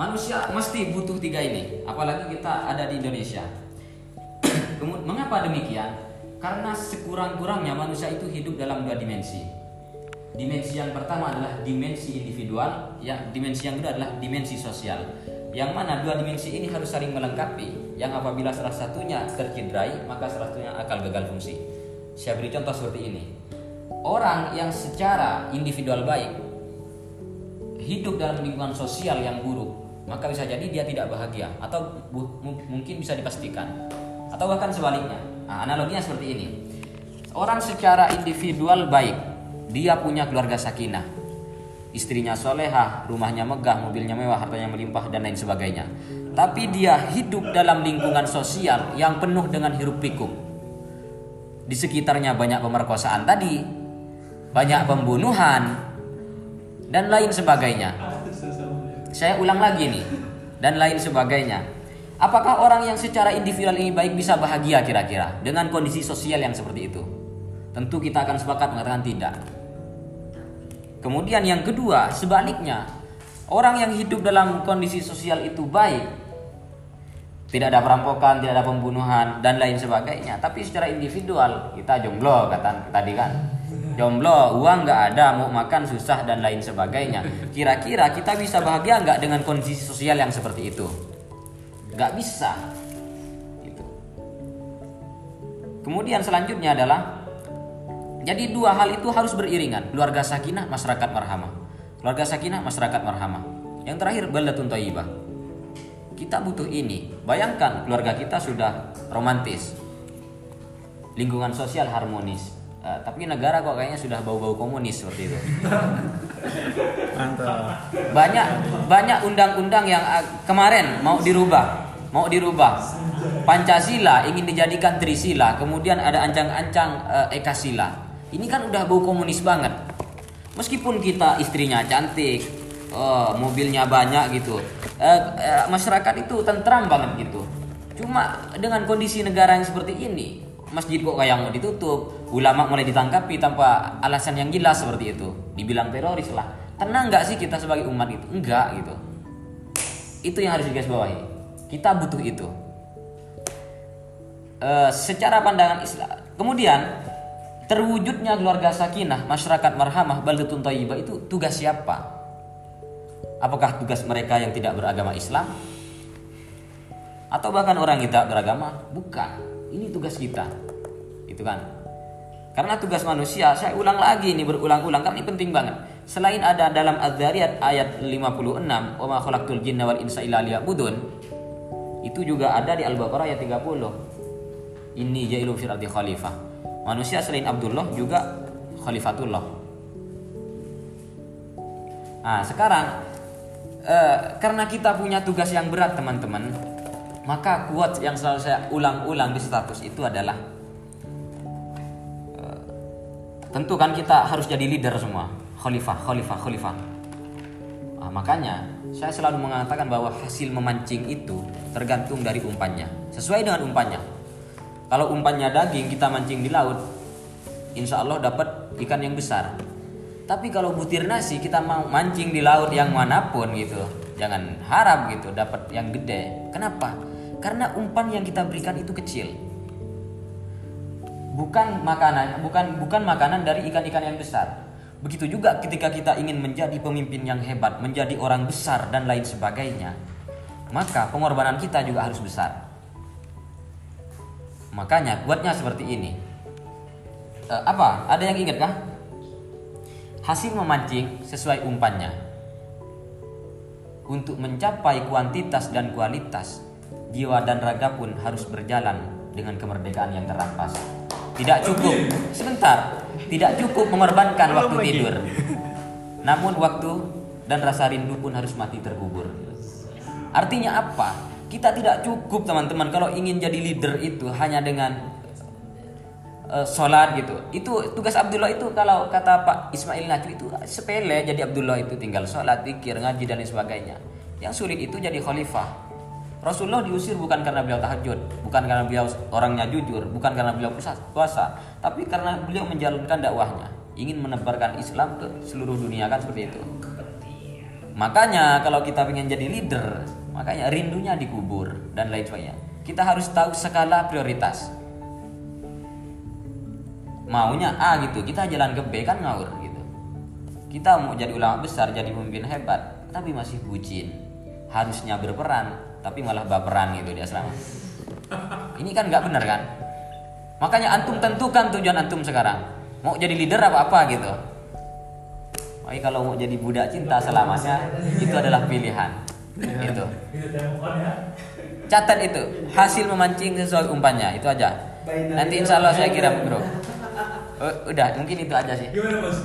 manusia mesti butuh tiga ini, apalagi kita ada di Indonesia. Mengapa demikian? Karena sekurang-kurangnya manusia itu hidup dalam dua dimensi. Dimensi yang pertama adalah dimensi individual, ya dimensi yang kedua adalah dimensi sosial. Yang mana dua dimensi ini harus saling melengkapi. Yang apabila salah satunya tercederai, maka salah satunya akan gagal fungsi. Saya beri contoh seperti ini. Orang yang secara individual baik hidup dalam lingkungan sosial yang buruk, maka bisa jadi dia tidak bahagia atau mungkin bisa dipastikan atau bahkan sebaliknya. Nah, analoginya seperti ini. Orang secara individual baik, dia punya keluarga sakinah, istrinya solehah, rumahnya megah, mobilnya mewah, hartanya melimpah dan lain sebagainya. Tapi dia hidup dalam lingkungan sosial yang penuh dengan hiruk pikuk. Di sekitarnya banyak pemerkosaan tadi, banyak pembunuhan, dan lain sebagainya. Saya ulang lagi nih, dan lain sebagainya. Apakah orang yang secara individual ini baik bisa bahagia kira-kira dengan kondisi sosial yang seperti itu? Tentu kita akan sepakat mengatakan tidak. Kemudian yang kedua, sebaliknya, orang yang hidup dalam kondisi sosial itu baik, tidak ada perampokan, tidak ada pembunuhan dan lain sebagainya. Tapi secara individual kita jomblo kata tadi kan, jomblo, uang nggak ada, mau makan susah dan lain sebagainya. Kira-kira kita bisa bahagia nggak dengan kondisi sosial yang seperti itu? Nggak bisa. Gitu. Kemudian selanjutnya adalah jadi dua hal itu harus beriringan. Keluarga sakinah, masyarakat marhamah. Keluarga sakinah, masyarakat marhamah. Yang terakhir baldatun thayyibah. Kita butuh ini. Bayangkan keluarga kita sudah romantis. Lingkungan sosial harmonis. Uh, tapi negara kok kayaknya sudah bau-bau komunis seperti itu. Mantap. Banyak banyak undang-undang yang uh, kemarin mau dirubah, mau dirubah. Pancasila ingin dijadikan Trisila, kemudian ada ancang-ancang uh, Ekasila ini kan udah bau komunis banget. Meskipun kita istrinya cantik, uh, mobilnya banyak gitu, uh, uh, masyarakat itu tentram banget gitu. Cuma dengan kondisi negara yang seperti ini, masjid kok kayak mau ditutup, ulama mulai ditangkapi tanpa alasan yang jelas seperti itu, dibilang teroris lah. Tenang nggak sih kita sebagai umat itu? Enggak gitu. Itu yang harus digarisbawahi. Kita butuh itu. Uh, secara pandangan Islam. Kemudian terwujudnya keluarga sakinah, masyarakat marhamah, baldatun thayyibah itu tugas siapa? Apakah tugas mereka yang tidak beragama Islam? Atau bahkan orang yang tidak beragama? Bukan. Ini tugas kita. Itu kan. Karena tugas manusia, saya ulang lagi ini berulang-ulang karena ini penting banget. Selain ada dalam Az-Zariyat ayat 56, "Wa ma khalaqtul jinna wal insa illa liya'budun." Itu juga ada di Al-Baqarah ayat 30. Ini jailu fil ardi khalifah manusia selain Abdullah juga Khalifatullah. Nah, sekarang eh, karena kita punya tugas yang berat teman-teman, maka kuat yang selalu saya ulang-ulang di status itu adalah eh, tentu kan kita harus jadi leader semua, khalifah, khalifah, khalifah. Nah, makanya saya selalu mengatakan bahwa hasil memancing itu tergantung dari umpannya, sesuai dengan umpannya. Kalau umpannya daging kita mancing di laut, insya Allah dapat ikan yang besar. Tapi kalau butir nasi kita mau mancing di laut yang mana pun gitu, jangan harap gitu dapat yang gede. Kenapa? Karena umpan yang kita berikan itu kecil. Bukan makanan, bukan bukan makanan dari ikan-ikan yang besar. Begitu juga ketika kita ingin menjadi pemimpin yang hebat, menjadi orang besar dan lain sebagainya, maka pengorbanan kita juga harus besar. Makanya buatnya seperti ini. E, apa? Ada yang ingat kah? Hasil memancing sesuai umpannya. Untuk mencapai kuantitas dan kualitas, jiwa dan raga pun harus berjalan dengan kemerdekaan yang terampas. Tidak cukup, sebentar, tidak cukup mengorbankan waktu tidur. Namun waktu dan rasa rindu pun harus mati terkubur. Artinya apa? Kita tidak cukup teman-teman kalau ingin jadi leader itu hanya dengan uh, sholat gitu. Itu tugas Abdullah itu kalau kata Pak Ismail Najwi itu sepele jadi Abdullah itu tinggal sholat, pikir, ngaji dan lain sebagainya. Yang sulit itu jadi khalifah. Rasulullah diusir bukan karena beliau tahajud, bukan karena beliau orangnya jujur, bukan karena beliau puasa, tapi karena beliau menjalankan dakwahnya, ingin menebarkan Islam ke seluruh dunia kan seperti itu. Makanya kalau kita ingin jadi leader, makanya rindunya dikubur dan lain sebagainya. Kita harus tahu skala prioritas. Maunya A gitu, kita jalan ke B kan ngawur gitu. Kita mau jadi ulama besar, jadi pemimpin hebat, tapi masih bucin. Harusnya berperan, tapi malah baperan gitu di asrama. Ini kan nggak benar kan? Makanya antum tentukan tujuan antum sekarang. Mau jadi leader apa apa gitu. Makanya kalau mau jadi budak cinta selamanya itu adalah pilihan. Itu. Catat itu hasil memancing sesuai umpannya itu aja. Nanti insya Allah saya kirim bro. Oh, udah mungkin itu aja sih. Gimana bos?